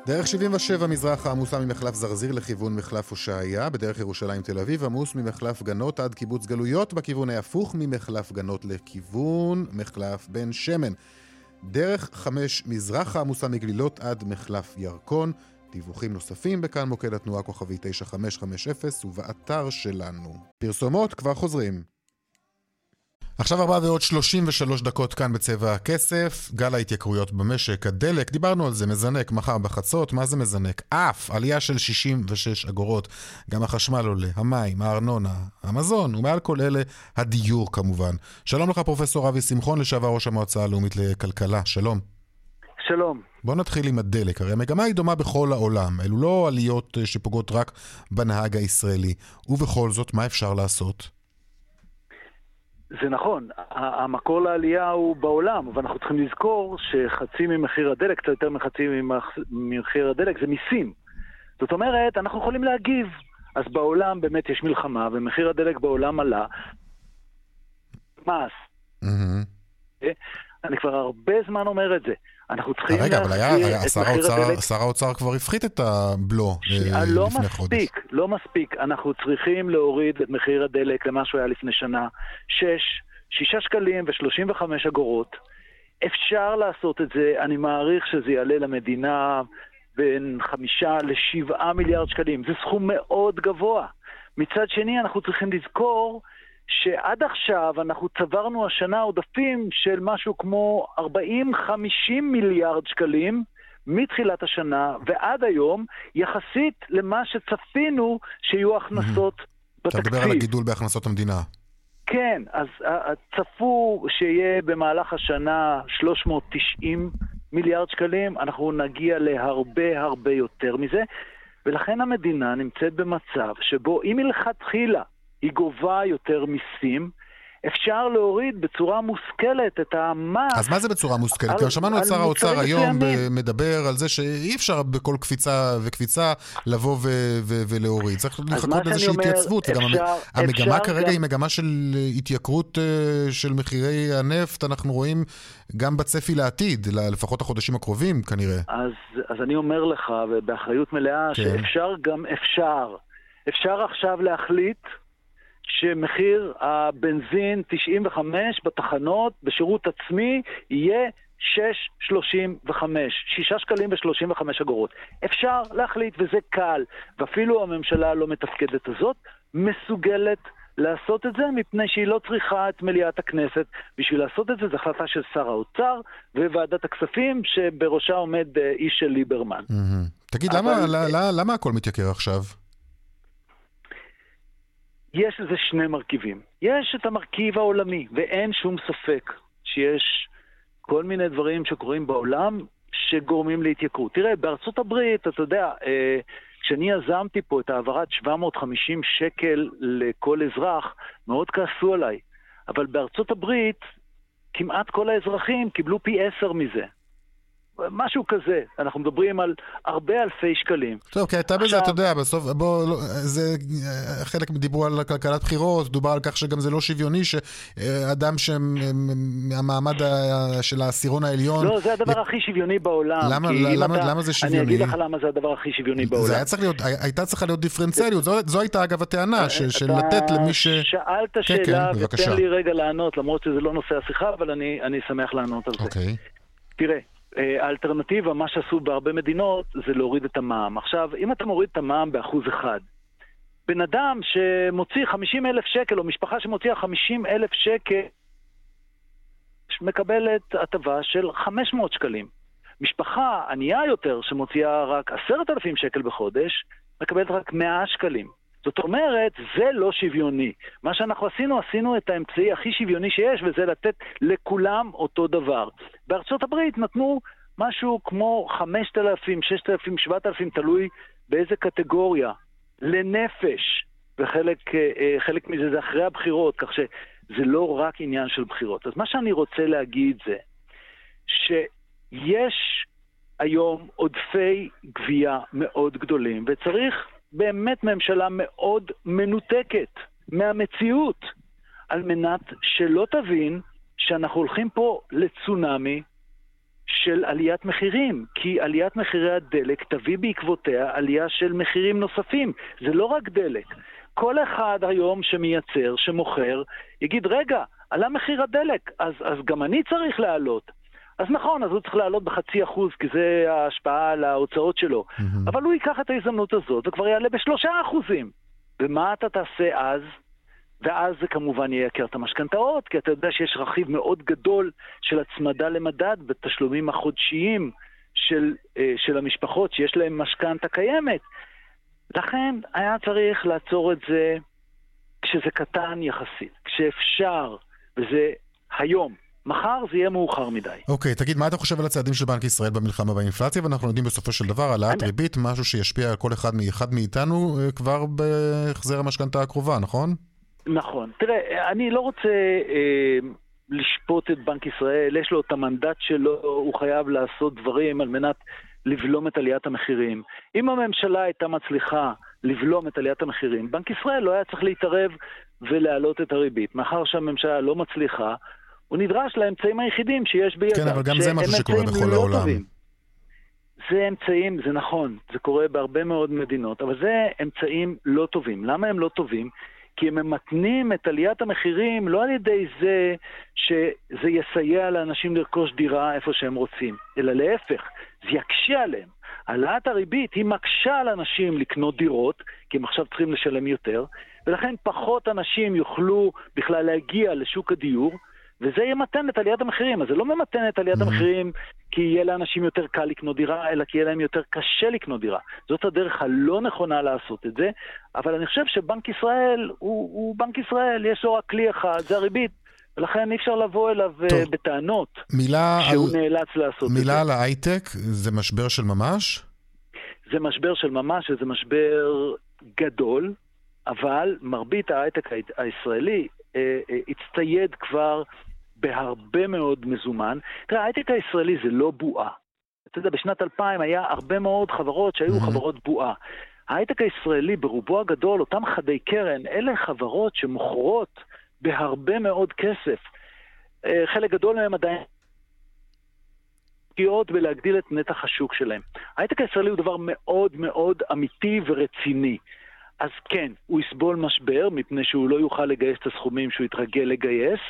דרך 77 מזרחה עמוסה ממחלף זרזיר לכיוון מחלף הושעיה, בדרך ירושלים תל אביב עמוס ממחלף גנות עד קיבוץ גלויות, בכיוון ההפוך ממחלף גנות לכיוון מחלף בן שמן. דרך 5 מזרחה עמוסה מגלילות עד מחלף ירקון. דיווחים נוספים בכאן מוקד התנועה כוכבי 9550 ובאתר שלנו. פרסומות כבר חוזרים. עכשיו ארבע ועוד 33 דקות כאן בצבע הכסף, גל ההתייקרויות במשק, הדלק, דיברנו על זה, מזנק מחר בחצות, מה זה מזנק? אף, עלייה של 66 אגורות, גם החשמל עולה, המים, הארנונה, המזון, ומעל כל אלה, הדיור כמובן. שלום לך פרופסור אבי שמחון, לשעבר ראש המועצה הלאומית לכלכלה, שלום. שלום. בוא נתחיל עם הדלק, הרי המגמה היא דומה בכל העולם, אלו לא עליות אה, שפוגעות רק בנהג הישראלי, ובכל זאת, מה אפשר לעשות? זה נכון, המקור לעלייה הוא בעולם, אבל אנחנו צריכים לזכור שחצי ממחיר הדלק, קצת יותר מחצי ממחיר הדלק, זה מיסים. זאת אומרת, אנחנו יכולים להגיב. אז בעולם באמת יש מלחמה, ומחיר הדלק בעולם עלה. מס. Mm-hmm. אני כבר הרבה זמן אומר את זה. אנחנו צריכים רגע, אבל היה, שר, האוצר, שר האוצר כבר הפחית את הבלו אה, לא לפני מספיק, חודש. לא מספיק. אנחנו צריכים להוריד את מחיר הדלק למה שהוא היה לפני שנה. 6, 6 שקלים ו-35 אגורות. אפשר לעשות את זה, אני מעריך שזה יעלה למדינה בין 5 ל-7 מיליארד שקלים. זה סכום מאוד גבוה. מצד שני, אנחנו צריכים לזכור שעד עכשיו אנחנו צברנו השנה עודפים של משהו כמו 40-50 מיליארד שקלים מתחילת השנה ועד היום, יחסית למה שצפינו שיהיו הכנסות בתקציב. אתה מדבר על הגידול בהכנסות המדינה. כן, אז צפו שיהיה במהלך השנה 390 מיליארד שקלים, אנחנו נגיע להרבה הרבה יותר מזה, ולכן המדינה נמצאת במצב שבו אם מלכתחילה היא גובה יותר מיסים. אפשר להוריד בצורה מושכלת את המס. אז מה זה בצורה מושכלת? כי שמענו את שר האוצר היום מדבר על זה שאי אפשר בכל קפיצה וקפיצה לבוא ו- ו- ולהוריד. צריך לחכות לאיזושהי התייצבות. אפשר, גם המגמה כרגע גם... היא מגמה של התייקרות אה, של מחירי הנפט, אנחנו רואים גם בצפי לעתיד, לפחות החודשים הקרובים כנראה. אז, אז אני אומר לך, ובאחריות מלאה, כן. שאפשר גם אפשר. אפשר עכשיו להחליט שמחיר הבנזין 95 בתחנות בשירות עצמי יהיה 6.35, 6 שקלים ו-35 אגורות. אפשר להחליט, וזה קל, ואפילו הממשלה הלא מתפקדת הזאת מסוגלת לעשות את זה, מפני שהיא לא צריכה את מליאת הכנסת. בשביל לעשות את זה, זו החלטה של שר האוצר וועדת הכספים, שבראשה עומד אה, איש של ליברמן. Mm-hmm. תגיד, אבל... למה, למה, למה הכל מתייקר עכשיו? יש לזה שני מרכיבים. יש את המרכיב העולמי, ואין שום ספק שיש כל מיני דברים שקורים בעולם שגורמים להתייקרות. תראה, בארצות הברית, אתה יודע, אה, כשאני יזמתי פה את העברת 750 שקל לכל אזרח, מאוד כעסו עליי. אבל בארצות הברית, כמעט כל האזרחים קיבלו פי עשר מזה. משהו כזה. אנחנו מדברים על הרבה אלפי שקלים. טוב, כי הייתה בזה, אתה יודע, בסוף, בוא, לא, זה, חלק דיברו על כלכלת בחירות, דובר על כך שגם זה לא שוויוני, שאדם מהמעמד של העשירון העליון... לא, זה הדבר הכי שוויוני בעולם. למה, למה, אתה, למה זה שוויוני? אני אגיד לך למה זה הדבר הכי שוויוני בעולם. זה היה צריך להיות, הייתה צריכה להיות דיפרנציאליות, זו, זו הייתה אגב הטענה, ש, של לתת למי ש... שאלת כן, שאלה, כן, ותן לי רגע לענות, למרות שזה לא נושא השיחה, אבל אני, אני שמח לענות על זה. אוקיי. תראה, אה, האלטרנטיבה, מה שעשו בהרבה מדינות, זה להוריד את המע"מ. עכשיו, אם אתה מוריד את המע"מ באחוז אחד, בן אדם שמוציא 50 אלף שקל, או משפחה שמוציאה 50 אלף שקל, מקבלת הטבה של 500 שקלים. משפחה ענייה יותר, שמוציאה רק 10,000 שקל בחודש, מקבלת רק 100 שקלים. זאת אומרת, זה לא שוויוני. מה שאנחנו עשינו, עשינו את האמצעי הכי שוויוני שיש, וזה לתת לכולם אותו דבר. בארצות הברית נתנו משהו כמו 5,000, 6,000, 7,000, תלוי באיזה קטגוריה, לנפש. וחלק אה, אה, מזה זה אחרי הבחירות, כך שזה לא רק עניין של בחירות. אז מה שאני רוצה להגיד זה שיש היום עודפי גבייה מאוד גדולים, וצריך באמת ממשלה מאוד מנותקת מהמציאות, על מנת שלא תבין שאנחנו הולכים פה לצונאמי של עליית מחירים, כי עליית מחירי הדלק תביא בעקבותיה עלייה של מחירים נוספים. זה לא רק דלק. כל אחד היום שמייצר, שמוכר, יגיד, רגע, עלה מחיר הדלק, אז, אז גם אני צריך לעלות. אז נכון, אז הוא צריך לעלות בחצי אחוז, כי זה ההשפעה על ההוצאות שלו. Mm-hmm. אבל הוא ייקח את ההזדמנות הזאת וכבר יעלה בשלושה אחוזים. ומה אתה תעשה אז? ואז זה כמובן ייקר את המשכנתאות, כי אתה יודע שיש רכיב מאוד גדול של הצמדה למדד בתשלומים החודשיים של, אה, של המשפחות שיש להן משכנתה קיימת. לכן היה צריך לעצור את זה כשזה קטן יחסית, כשאפשר, וזה היום. מחר זה יהיה מאוחר מדי. אוקיי, okay, תגיד, מה אתה חושב על הצעדים של בנק ישראל במלחמה באינפלציה? ואנחנו יודעים בסופו של דבר העלאת אני... ריבית, משהו שישפיע על כל אחד מאחד מאיתנו אה, כבר בהחזר המשכנתה הקרובה, נכון? נכון. תראה, אני לא רוצה אה, לשפוט את בנק ישראל, יש לו את המנדט שלו, הוא חייב לעשות דברים על מנת לבלום את עליית המחירים. אם הממשלה הייתה מצליחה לבלום את עליית המחירים, בנק ישראל לא היה צריך להתערב ולהעלות את הריבית. מאחר שהממשלה לא מצליחה, הוא נדרש לאמצעים היחידים שיש בידיו. כן, אבל גם זה משהו שקורה בכל לא העולם. טובים. זה אמצעים, זה נכון, זה קורה בהרבה מאוד מדינות, אבל זה אמצעים לא טובים. למה הם לא טובים? כי הם ממתנים את עליית המחירים לא על ידי זה שזה יסייע לאנשים לרכוש דירה איפה שהם רוצים, אלא להפך, זה יקשה עליהם. העלאת הריבית היא מקשה על אנשים לקנות דירות, כי הם עכשיו צריכים לשלם יותר, ולכן פחות אנשים יוכלו בכלל להגיע לשוק הדיור, וזה ימתן את עליית המחירים. אז זה לא ממתן את עליית mm-hmm. המחירים כי יהיה לאנשים יותר קל לקנות דירה, אלא כי יהיה להם יותר קשה לקנות דירה. זאת הדרך הלא נכונה לעשות את זה, אבל אני חושב שבנק ישראל הוא, הוא בנק ישראל, יש לו רק כלי אחד, זה הריבית. ולכן אי אפשר לבוא אליו אה, טוב. בטענות מילה שהוא על... נאלץ לעשות מילה את זה. מילה על ההייטק, זה משבר של ממש? זה משבר של ממש, זה משבר גדול, אבל מרבית ההייטק הישראלי אה, אה, הצטייד כבר בהרבה מאוד מזומן. תראה, ההייטק הישראלי זה לא בועה. אתה יודע, בשנת 2000 היה הרבה מאוד חברות שהיו. חברות בועה. ההייטק הישראלי ברובו הגדול, אותם חדי קרן, אלה חברות שמוכרות בהרבה מאוד כסף. אה, חלק גדול מהם עדיין משקיעות בלהגדיל את נתח השוק שלהם. ההייטק הישראלי הוא דבר מאוד מאוד אמיתי ורציני. אז כן, הוא יסבול משבר, מפני שהוא לא יוכל לגייס את הסכומים שהוא התרגל לגייס,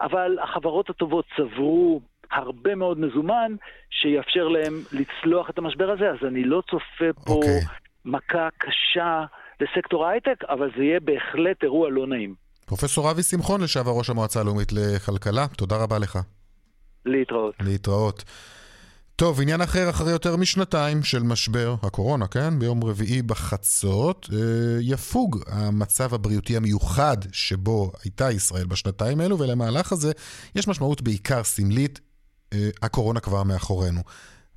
אבל החברות הטובות צברו הרבה מאוד מזומן שיאפשר להם לצלוח את המשבר הזה, אז אני לא צופה פה okay. אוקיי. מכה קשה לסקטור ההייטק, אבל זה יהיה בהחלט אירוע לא נעים. פרופסור אבי שמחון, לשעבר ראש המועצה הלאומית לכלכלה, תודה רבה לך. להתראות. להתראות. טוב, עניין אחר, אחרי יותר משנתיים של משבר הקורונה, כן? ביום רביעי בחצות, אה, יפוג המצב הבריאותי המיוחד שבו הייתה ישראל בשנתיים האלו, ולמהלך הזה יש משמעות בעיקר סמלית, אה, הקורונה כבר מאחורינו.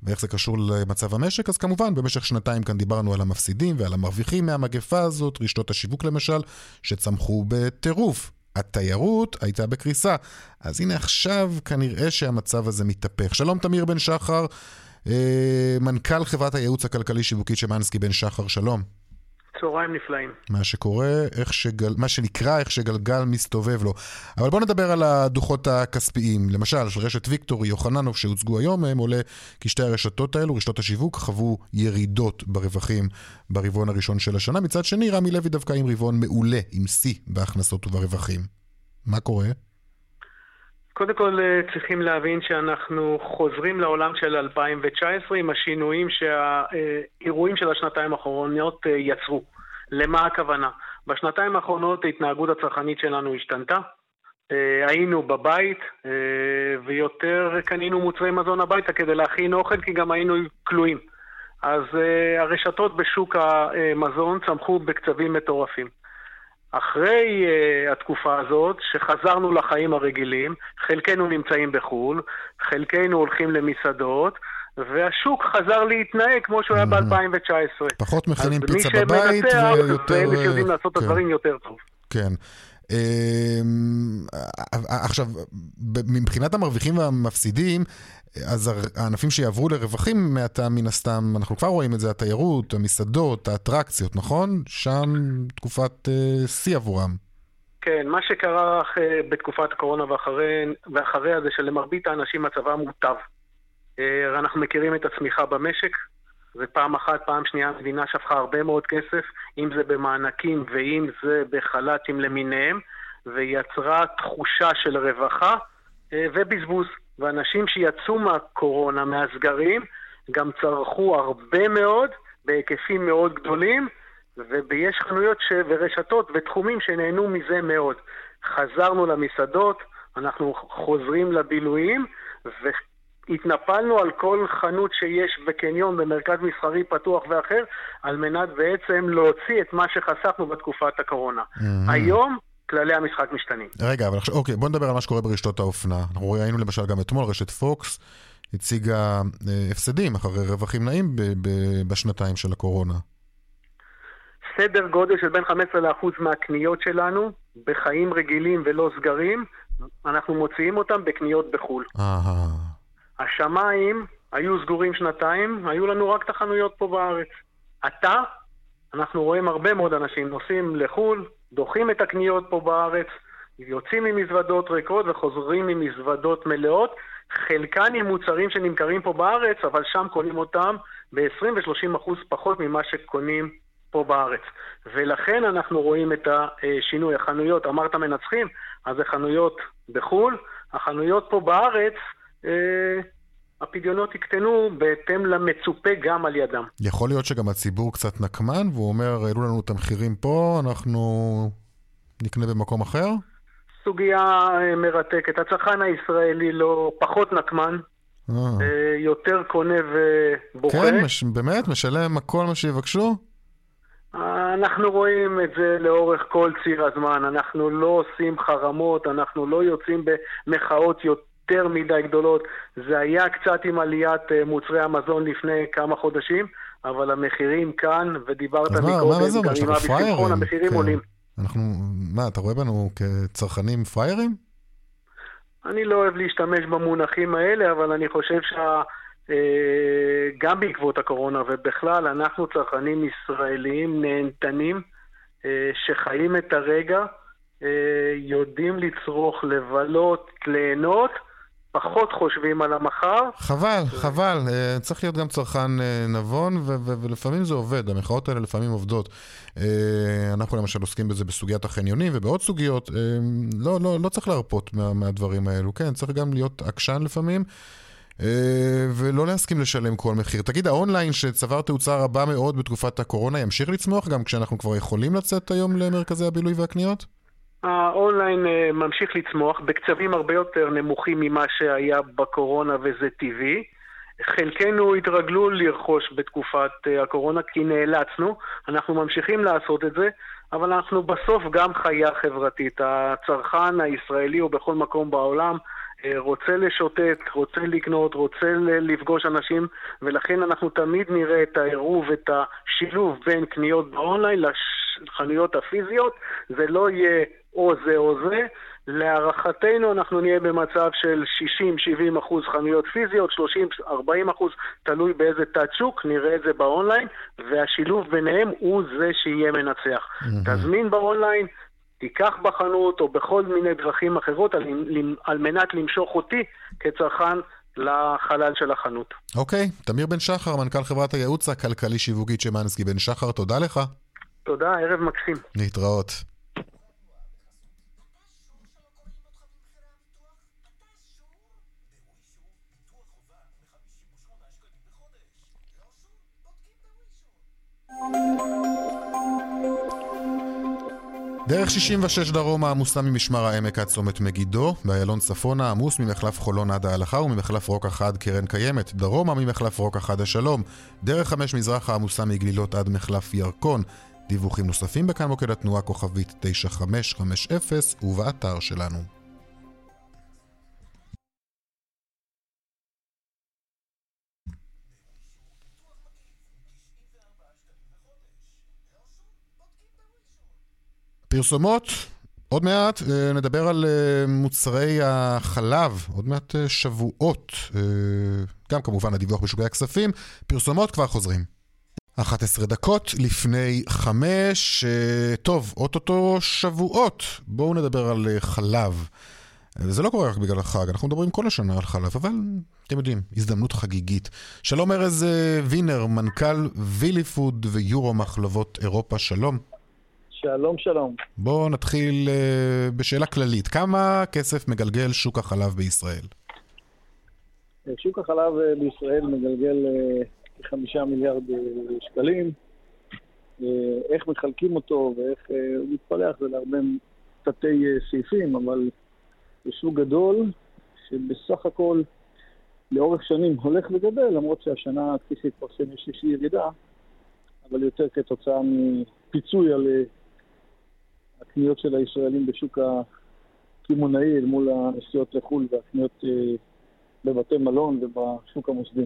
ואיך זה קשור למצב המשק? אז כמובן, במשך שנתיים כאן דיברנו על המפסידים ועל המרוויחים מהמגפה הזאת, רשתות השיווק למשל, שצמחו בטירוף. התיירות הייתה בקריסה. אז הנה עכשיו כנראה שהמצב הזה מתהפך. שלום תמיר בן שחר, אה, מנכ"ל חברת הייעוץ הכלכלי-שיווקית שמאנסקי בן שחר, שלום. צהריים נפלאים. מה שקורה, איך שגל, מה שנקרא, איך שגלגל מסתובב לו. אבל בואו נדבר על הדוחות הכספיים. למשל, של רשת ויקטורי, יוחננוב, שהוצגו היום, הם עולה כי שתי הרשתות האלו, רשתות השיווק, חוו ירידות ברווחים ברבעון הראשון של השנה. מצד שני, רמי לוי דווקא עם רבעון מעולה, עם שיא בהכנסות וברווחים. מה קורה? קודם כל אה, צריכים להבין שאנחנו חוזרים לעולם של 2019 עם השינויים שהאירועים של השנתיים האחרונות אה, יצרו. למה הכוונה? בשנתיים האחרונות ההתנהגות הצרכנית שלנו השתנתה. אה, היינו בבית ויותר קנינו מוצרי מזון הביתה כדי להכין אוכל כי גם היינו כלואים. אז הרשתות בשוק המזון צמחו בקצבים מטורפים. אחרי uh, התקופה הזאת, שחזרנו לחיים הרגילים, חלקנו נמצאים בחו"ל, חלקנו הולכים למסעדות, והשוק חזר להתנהג כמו שהוא היה ב-2019. פחות מכינים פיצה בבית ויותר... אז מי שמנצח זה אלה שיודעים לעשות את כן. הדברים יותר טוב. כן. אמ, עכשיו, מבחינת המרוויחים והמפסידים, אז הענפים שיעברו לרווחים מעתה מן הסתם, אנחנו כבר רואים את זה, התיירות, המסעדות, האטרקציות, נכון? שם תקופת אה, שיא עבורם. כן, מה שקרה בתקופת הקורונה ואחרי, ואחריה זה שלמרבית האנשים מצבם מוטב. אה, אנחנו מכירים את הצמיחה במשק, זה פעם אחת, פעם שנייה המדינה שפכה הרבה מאוד כסף, אם זה במענקים ואם זה בחל"תים למיניהם, ויצרה תחושה של רווחה אה, ובזבוז. ואנשים שיצאו מהקורונה, מהסגרים, גם צרכו הרבה מאוד, בהיקפים מאוד גדולים, ויש חנויות ש... ורשתות ותחומים שנהנו מזה מאוד. חזרנו למסעדות, אנחנו חוזרים לבילויים, והתנפלנו על כל חנות שיש בקניון במרכז מסחרי פתוח ואחר, על מנת בעצם להוציא את מה שחסכנו בתקופת הקורונה. Mm-hmm. היום כללי המשחק משתנים. רגע, אבל עכשיו, אוקיי, בוא נדבר על מה שקורה ברשתות האופנה. אנחנו ראינו למשל גם אתמול, רשת פוקס הציגה אה, הפסדים אחרי רווחים נעים ב- ב- בשנתיים של הקורונה. סדר גודל של בין 15% מהקניות שלנו, בחיים רגילים ולא סגרים, אנחנו מוציאים אותם בקניות בחו"ל. אהה. השמיים היו סגורים שנתיים, היו לנו רק את החנויות פה בארץ. עתה, אנחנו רואים הרבה מאוד אנשים נוסעים לחו"ל, דוחים את הקניות פה בארץ, יוצאים עם מזוודות ריקות וחוזרים עם מזוודות מלאות, חלקן עם מוצרים שנמכרים פה בארץ, אבל שם קונים אותם ב-20 ו-30 אחוז פחות ממה שקונים פה בארץ. ולכן אנחנו רואים את השינוי. החנויות, אמרת מנצחים, אז זה חנויות בחו"ל, החנויות פה בארץ, אה, הפדיונות יקטנו בהתאם למצופה גם על ידם. יכול להיות שגם הציבור קצת נקמן, והוא אומר, העלו לנו את המחירים פה, אנחנו נקנה במקום אחר? סוגיה אה, מרתקת. הצרכן הישראלי לא פחות נקמן, אה. אה, יותר קונה ובוכה. כן, מש, באמת? משלם כל מה שיבקשו? אנחנו רואים את זה לאורך כל ציר הזמן. אנחנו לא עושים חרמות, אנחנו לא יוצאים במחאות יותר מדי גדולות. זה היה קצת עם עליית אה, מוצרי המזון לפני כמה חודשים, אבל המחירים כאן, ודיברת מקודם, קרימה? בשמחון, המחירים כן. עולים. אנחנו, מה, אתה רואה בנו כצרכנים פראיירים? אני לא אוהב להשתמש במונחים האלה, אבל אני חושב שה... אה, גם בעקבות הקורונה ובכלל, אנחנו צרכנים ישראלים נהנתנים אה, שחיים את הרגע, יודעים לצרוך, לבלות, ליהנות, פחות חושבים על המחר. חבל, חבל. אה, צריך להיות גם צרכן אה, נבון, ולפעמים זה עובד, המחאות האלה לפעמים עובדות. אה, אנחנו למשל עוסקים בזה בסוגיית החניונים ובעוד סוגיות. לא, לא, לא צריך להרפות מה, מהדברים האלו, כן, צריך גם להיות עקשן לפעמים. ולא להסכים לשלם כל מחיר. תגיד, האונליין שצבר תאוצה רבה מאוד בתקופת הקורונה ימשיך לצמוח גם כשאנחנו כבר יכולים לצאת היום למרכזי הבילוי והקניות? האונליין אה, ממשיך לצמוח בקצבים הרבה יותר נמוכים ממה שהיה בקורונה וזה טבעי. חלקנו התרגלו לרכוש בתקופת אה, הקורונה כי נאלצנו, אנחנו ממשיכים לעשות את זה, אבל אנחנו בסוף גם חיה חברתית. הצרכן הישראלי הוא בכל מקום בעולם אה, רוצה לשוטט, רוצה לקנות, רוצה לפגוש אנשים, ולכן אנחנו תמיד נראה את העירוב, את השילוב בין קניות באונליין לחנויות הפיזיות. זה לא יהיה או זה או זה. להערכתנו אנחנו נהיה במצב של 60-70 אחוז חנויות פיזיות, 30-40 אחוז, תלוי באיזה תת שוק, נראה את זה באונליין, והשילוב ביניהם הוא זה שיהיה מנצח. תזמין באונליין, תיקח בחנות או בכל מיני דרכים אחרות על, על מנת למשוך אותי כצרכן לחלל של החנות. אוקיי, תמיר בן שחר, מנכ"ל חברת הייעוץ הכלכלי-שיווקית שמאנסקי בן שחר, תודה לך. תודה, ערב מקסים. להתראות. דרך 66 דרומה עמוסה ממשמר העמק עד צומת מגידו, באיילון צפונה עמוס ממחלף חולון עד ההלכה וממחלף רוק אחד קרן קיימת, דרומה ממחלף רוק אחד השלום, דרך 5 מזרחה עמוסה מגלילות עד מחלף ירקון. דיווחים נוספים בכאן מוקד התנועה כוכבית 9550 ובאתר שלנו. פרסומות, עוד מעט אה, נדבר על אה, מוצרי החלב, עוד מעט אה, שבועות, גם כמובן הדיווח בשוקי הכספים, פרסומות כבר חוזרים. 11 דקות לפני חמש, אה, טוב, אוטוטו שבועות, בואו נדבר על אה, חלב. וזה לא קורה רק בגלל החג, אנחנו מדברים כל השנה על חלב, אבל אתם יודעים, הזדמנות חגיגית. שלום ארז אה, וינר, מנכ"ל וילי פוד ויורו מחלבות אירופה, שלום. שלום, שלום. בואו נתחיל בשאלה כללית. כמה כסף מגלגל שוק החלב בישראל? שוק החלב בישראל מגלגל כחמישה מיליארד שקלים. איך מחלקים אותו ואיך אה, הוא מתפלח זה להרבה תתי אה, סעיפים, אבל זה שוק גדול שבסך הכל לאורך שנים הולך וגדל, למרות שהשנה, כפי שהתפרסם, יש איזושהי ירידה, אבל יותר כתוצאה מפיצוי על אה, הקניות של הישראלים בשוק הקמעונאי אל מול הנסיעות לחו"ל והקניות אה, בבתי מלון ובשוק המוסדי.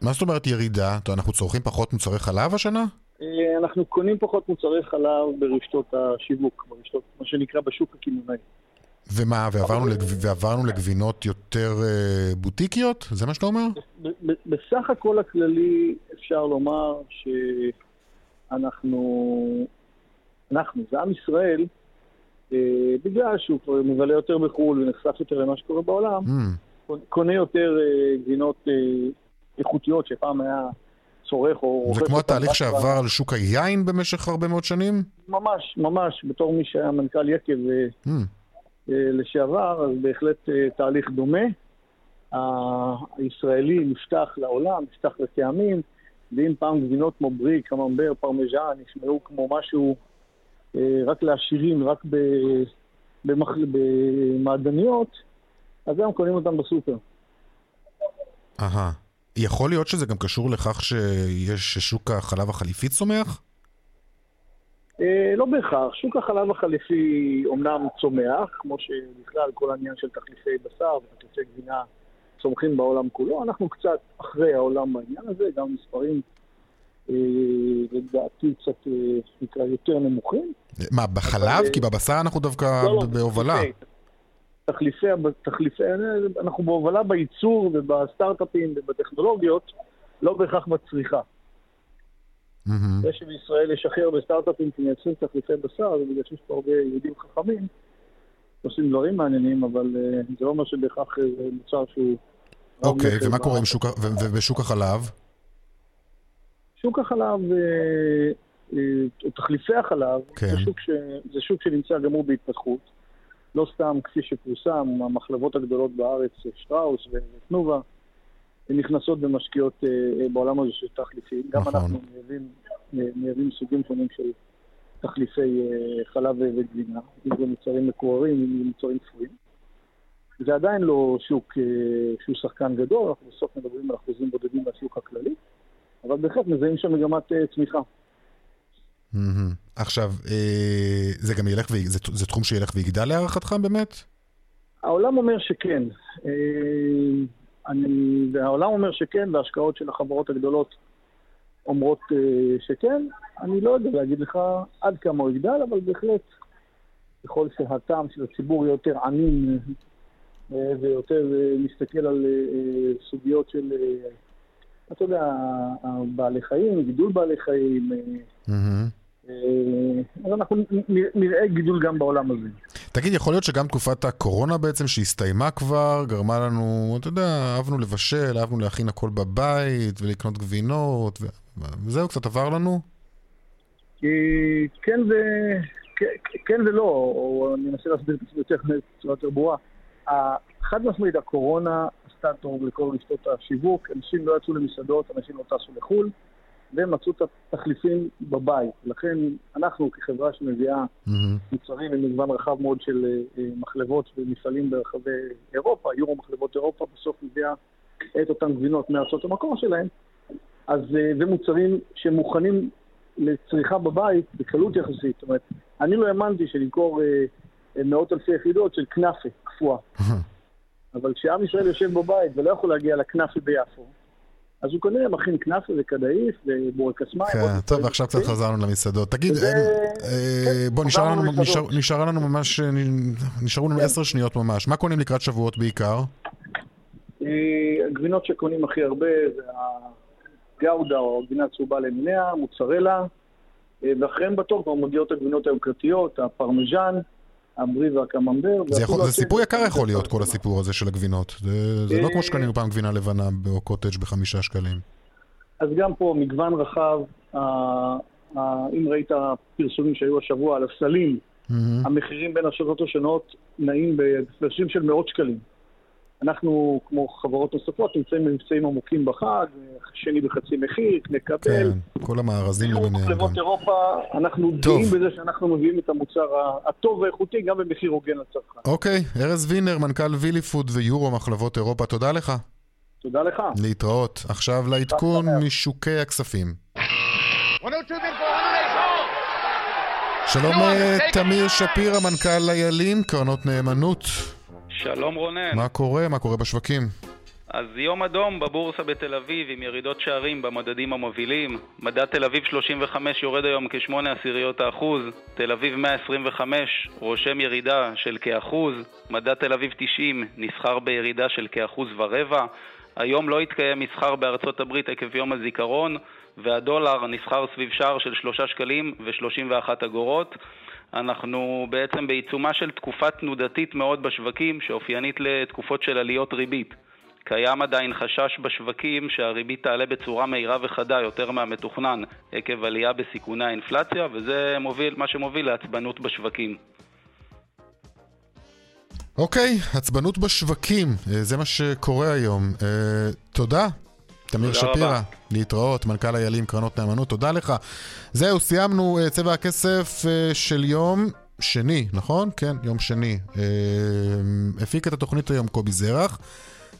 מה זאת אומרת ירידה? אנחנו צורכים פחות מוצרי חלב השנה? אה, אנחנו קונים פחות מוצרי חלב ברשתות השיווק, ברשתות, מה שנקרא בשוק הקמעונאי. ומה, ועברנו, לגב... ועברנו לגבינות יותר אה, בוטיקיות? זה מה שאתה אומר? בסך הכל הכללי אפשר לומר שאנחנו, אנחנו, זה עם ישראל, אה, בגלל שהוא כבר מבלה יותר בחו"ל ונחשף יותר למה שקורה בעולם, Mm. קונה יותר גבינות איכותיות שפעם היה צורך או... זה כמו התהליך שעבר על שוק היין במשך הרבה מאוד שנים? ממש, ממש, בתור מי שהיה מנכ"ל יקב Mm. לשעבר, אז בהחלט אה, תהליך דומה. הישראלי נפתח לעולם, נפתח לטעמים, ואם פעם גבינות כמו ברי, קממבר, פרמיז'ן, נשמעו כמו משהו רק לעשירים, רק ב- במח- במעדניות, אז היום קונים אותם בסופר. אהה. יכול להיות שזה גם קשור לכך שיש ששוק החלב החליפי צומח? אה, לא בהכרח, שוק החלב החליפי אומנם צומח, כמו שבכלל כל העניין של תחליפי בשר ותחליפי גבינה צומחים בעולם כולו, אנחנו קצת אחרי העולם בעניין הזה, גם מספרים אה, לדעתי קצת, אה, נקרא, יותר נמוכים. מה, בחלב? כי בבשר אנחנו דווקא לא, לא, בהובלה. תחליפי, תחליפי, אנחנו בהובלה בייצור ובסטארט-אפים ובטכנולוגיות, לא בהכרח בצריכה. זה שבישראל יש הכי הרבה סטארט-אפים שמייצרים תחליפי בשר, זה בגלל שיש פה הרבה יהודים חכמים, עושים דברים מעניינים, אבל אה, זה לא אומר שבהכרח אה, זה מוצר שהוא... אוקיי, ומה קורה עם שוק ה- ו- ובשוק החלב? שוק החלב, אה, אה, או תחליפי החלב, כן. זה, זה שוק שנמצא גם הוא בהתפתחות. לא סתם, כפי שפורסם, המחלבות הגדולות בארץ, שטראוס ותנובה, הן נכנסות ומשקיעות אה, אה, בעולם הזה של תחליפים. גם נכון. אנחנו מייבאים, אה, מייבאים סוגים שונים של תחליפי אה, חלב וגבינה, אם זה מוצרים מקוררים, אם זה מוצרים קפואים. זה עדיין לא שוק אה, שהוא שחקן גדול, אנחנו בסוף מדברים על אחוזים בודדים מהשוק הכללי, אבל בהחלט מזהים שם מגמת אה, צמיחה. מהמם. עכשיו, אה, זה גם ילך, זה תחום שילך ויגדל להערכתך באמת? העולם אומר שכן. אה, אני, והעולם אומר שכן, וההשקעות של החברות הגדולות אומרות אה, שכן. אני לא יודע להגיד לך עד כמה הוא יגדל, אבל בהחלט, ככל שהטעם של הציבור יהיה יותר ענין ויותר מסתכל על סוגיות של, אתה יודע, בעלי חיים, גידול בעלי חיים, אה, מהמם. אה, אז אנחנו נראה גידול גם בעולם הזה. תגיד, יכול להיות שגם תקופת הקורונה בעצם, שהסתיימה כבר, גרמה לנו, אתה יודע, אהבנו לבשל, אהבנו להכין הכל בבית, ולקנות גבינות, ו- וזהו, קצת עבר לנו? כי כן ו... כן- ולא, או אני אנסה להסביר את עצמי יותר בצורה יותר ברורה. חד משמעית, הקורונה טוב לכל רשתות השיווק, אנשים לא יצאו למסעדות, אנשים לא טסו לחו"ל, והם מצאו את התחליפים בבית. לכן אנחנו כחברה שמביאה מהמם. מוצרים עם מגוון רחב מאוד של אה, אה, מחלבות ומפעלים ברחבי אירופה, יורו מחלבות אירופה בסוף מביאה את אותן גבינות מארצות המקור שלהם, אז אה, זה מוצרים שמוכנים לצריכה בבית בקלות יחסית. זאת אומרת, אני לא האמנתי שלמכור אה, אה, מאות אלפי יחידות של כנאפה קפואה. אבל כשעם ישראל יושב בבית ולא יכול להגיע לכנאפה ביפו, אז הוא כנראה מכין כנאפה וכדאיף ובורקס מים. כן, טוב, ועכשיו קצת נוספים. חזרנו למסעדות. תגיד, אה, אה, בוא, נשארה לנו ממש, אה, נשארו לנו כן. עשר שניות ממש. מה קונים לקראת שבועות בעיקר? אה, הגבינות שקונים הכי הרבה זה הגאודה או הגבינה הצהובה למיניה, מוצרלה, ואחריהם בתור כבר מגיעות הגבינות היוקרתיות, הפרמיז'ן, הברי והקממבר. זה יכול- זה סיפור יקר יכול להיות, כל הסיפור הזה של הגבינות. זה- זה לא כמו שקנינו פעם גבינה לבנה או קוטג' בחמישה שקלים. אז גם פה מגוון רחב, אה, אה, אם ראית פרסומים שהיו השבוע על הסלים. המחירים בין הרשתות השונות נעים בהפרשים של מאות שקלים. אנחנו, כמו חברות נוספות, נמצאים במבצעים עמוקים בחג, שני בחצי מחיר, נקבל. כן, כל המארזים למיניהם גם. מחלבות אירופה, אנחנו. גאים בזה שאנחנו מביאים את המוצר הטוב והאיכותי גם במחיר הוגן לצרכן. אוקיי, ארז וינר, מנכ"ל וילי פוד ויורו מחלבות אירופה, תודה לך. תודה לך. להתראות. עכשיו לעדכון משוקי הכספים. שלום אה, תמיר שפירא, מנכ"ל איילים, קרנות נאמנות. שלום רונן. מה קורה? מה קורה בשווקים? אז יום אדום בבורסה בתל אביב עם ירידות שערים במדדים המובילים. מדד תל אביב 35 יורד היום כ-8 עשיריות האחוז. תל אביב 125 רושם ירידה של כאחוז. מדד תל אביב 90 נסחר בירידה של כאחוז ורבע. היום לא התקיים מסחר בארצות הברית עקב יום הזיכרון, והדולר נסחר סביב שער של 3 שקלים ו-31 אגורות. אנחנו בעצם בעיצומה של תקופה תנודתית מאוד בשווקים, שאופיינית לתקופות של עליות ריבית. קיים עדיין חשש בשווקים שהריבית תעלה בצורה מהירה וחדה יותר מהמתוכנן עקב עלייה בסיכוני האינפלציה, וזה מוביל, מה שמוביל לעצבנות בשווקים. אוקיי, עצבנות בשווקים, אה, זה מה שקורה היום. אה, תודה. תמיר שפירא, רבה. להתראות, מנכ"ל אילים קרנות נאמנות, תודה לך. זהו, סיימנו אה, צבע הכסף אה, של יום שני, נכון? כן, יום שני. אה, הפיק את התוכנית היום קובי זרח.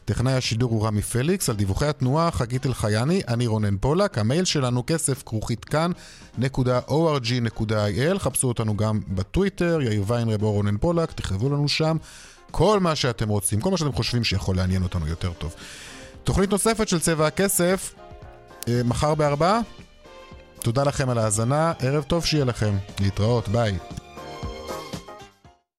טכנאי השידור הוא רמי פליקס, על דיווחי התנועה חגית אלחייני, אני רונן פולק, המייל שלנו כסף כרוכית כאן.org.il, חפשו אותנו גם בטוויטר, יאיר ויינרב או רונן פולק, תכתבו לנו שם כל מה שאתם רוצים, כל מה שאתם חושבים שיכול לעניין אותנו יותר טוב. תוכנית נוספת של צבע הכסף, אה, מחר בארבעה. תודה לכם על ההאזנה, ערב טוב שיהיה לכם, להתראות, ביי.